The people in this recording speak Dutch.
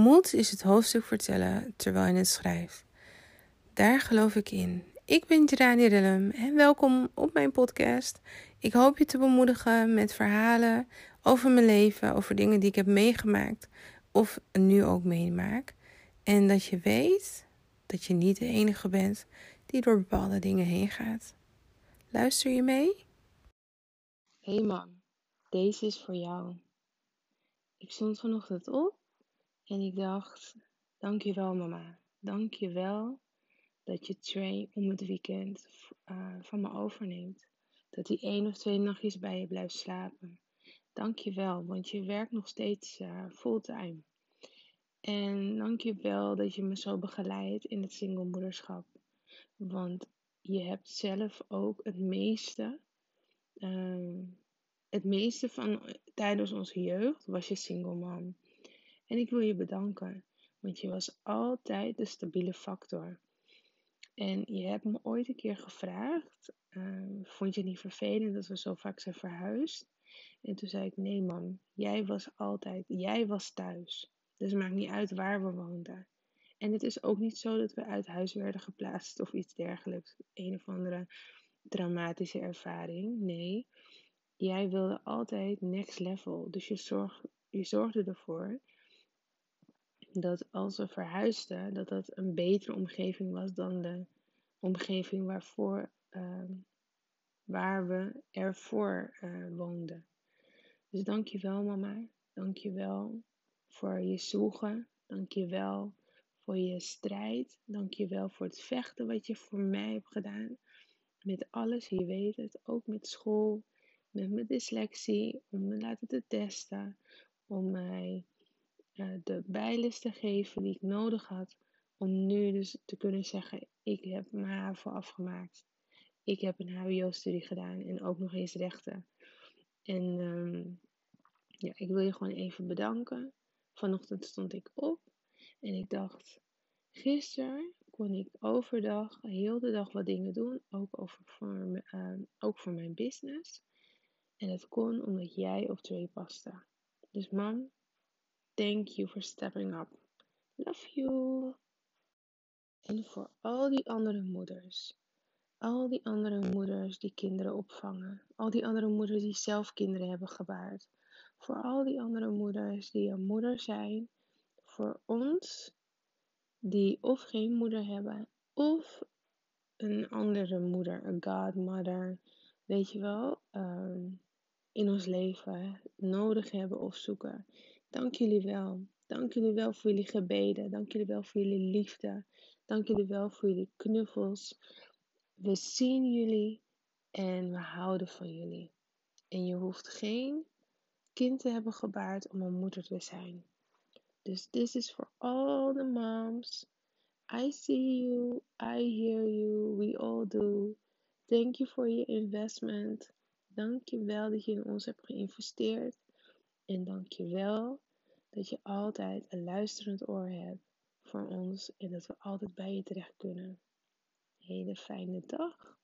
Moed is het hoofdstuk vertellen terwijl je het schrijft. Daar geloof ik in. Ik ben Jirani Rillem en welkom op mijn podcast. Ik hoop je te bemoedigen met verhalen over mijn leven, over dingen die ik heb meegemaakt of nu ook meemaak. En dat je weet dat je niet de enige bent die door bepaalde dingen heen gaat. Luister je mee? Hey man, deze is voor jou. Ik stond vanochtend op en ik dacht: Dankjewel, mama. Dankjewel dat je Trey om het weekend uh, van me overneemt. Dat hij één of twee nachtjes bij je blijft slapen. Dankjewel, want je werkt nog steeds uh, fulltime. En dankjewel dat je me zo begeleidt in het singlemoederschap. Want je hebt zelf ook het meeste, uh, het meeste van tijdens onze jeugd was je single mom. En ik wil je bedanken, want je was altijd de stabiele factor. En je hebt me ooit een keer gevraagd, uh, vond je het niet vervelend dat we zo vaak zijn verhuisd? En toen zei ik, nee man, jij was altijd, jij was thuis. Dus het maakt niet uit waar we woonden. En het is ook niet zo dat we uit huis werden geplaatst of iets dergelijks. Een of andere dramatische ervaring. Nee, jij wilde altijd next level. Dus je, je zorgde ervoor dat als we verhuisden, dat dat een betere omgeving was dan de omgeving waarvoor, uh, waar we ervoor uh, woonden. Dus dank je wel, mama. Dank je wel voor je zoeken. Dank je wel voor je strijd. Dank je wel voor het vechten wat je voor mij hebt gedaan. Met alles, je weet het. Ook met school, met mijn dyslexie, om me laten te testen. Om mij de bijles te geven die ik nodig had. Om nu dus te kunnen zeggen, ik heb mijn HAVO afgemaakt. Ik heb een HBO-studie gedaan en ook nog eens rechten. En um, ja, ik wil je gewoon even bedanken. Vanochtend stond ik op en ik dacht, gisteren kon ik overdag, heel de dag wat dingen doen. Ook, over voor, uh, ook voor mijn business. En dat kon omdat jij op twee paste. Dus mam, thank you for stepping up. Love you. En voor al die andere moeders. Al die andere moeders die kinderen opvangen. Al die andere moeders die zelf kinderen hebben gebaard. Voor al die andere moeders die een moeder zijn. Voor ons die of geen moeder hebben. Of een andere moeder. Een godmother. Weet je wel. Um, in ons leven nodig hebben of zoeken. Dank jullie wel. Dank jullie wel voor jullie gebeden. Dank jullie wel voor jullie liefde. Dank jullie wel voor jullie knuffels. We zien jullie en we houden van jullie. En je hoeft geen kind te hebben gebaard om een moeder te zijn. Dus this is for all the moms. I see you, I hear you, we all do. Thank you for your investment. Dank je wel dat je in ons hebt geïnvesteerd. En dank je wel dat je altijd een luisterend oor hebt voor ons en dat we altijd bij je terecht kunnen. Hele fijne dag.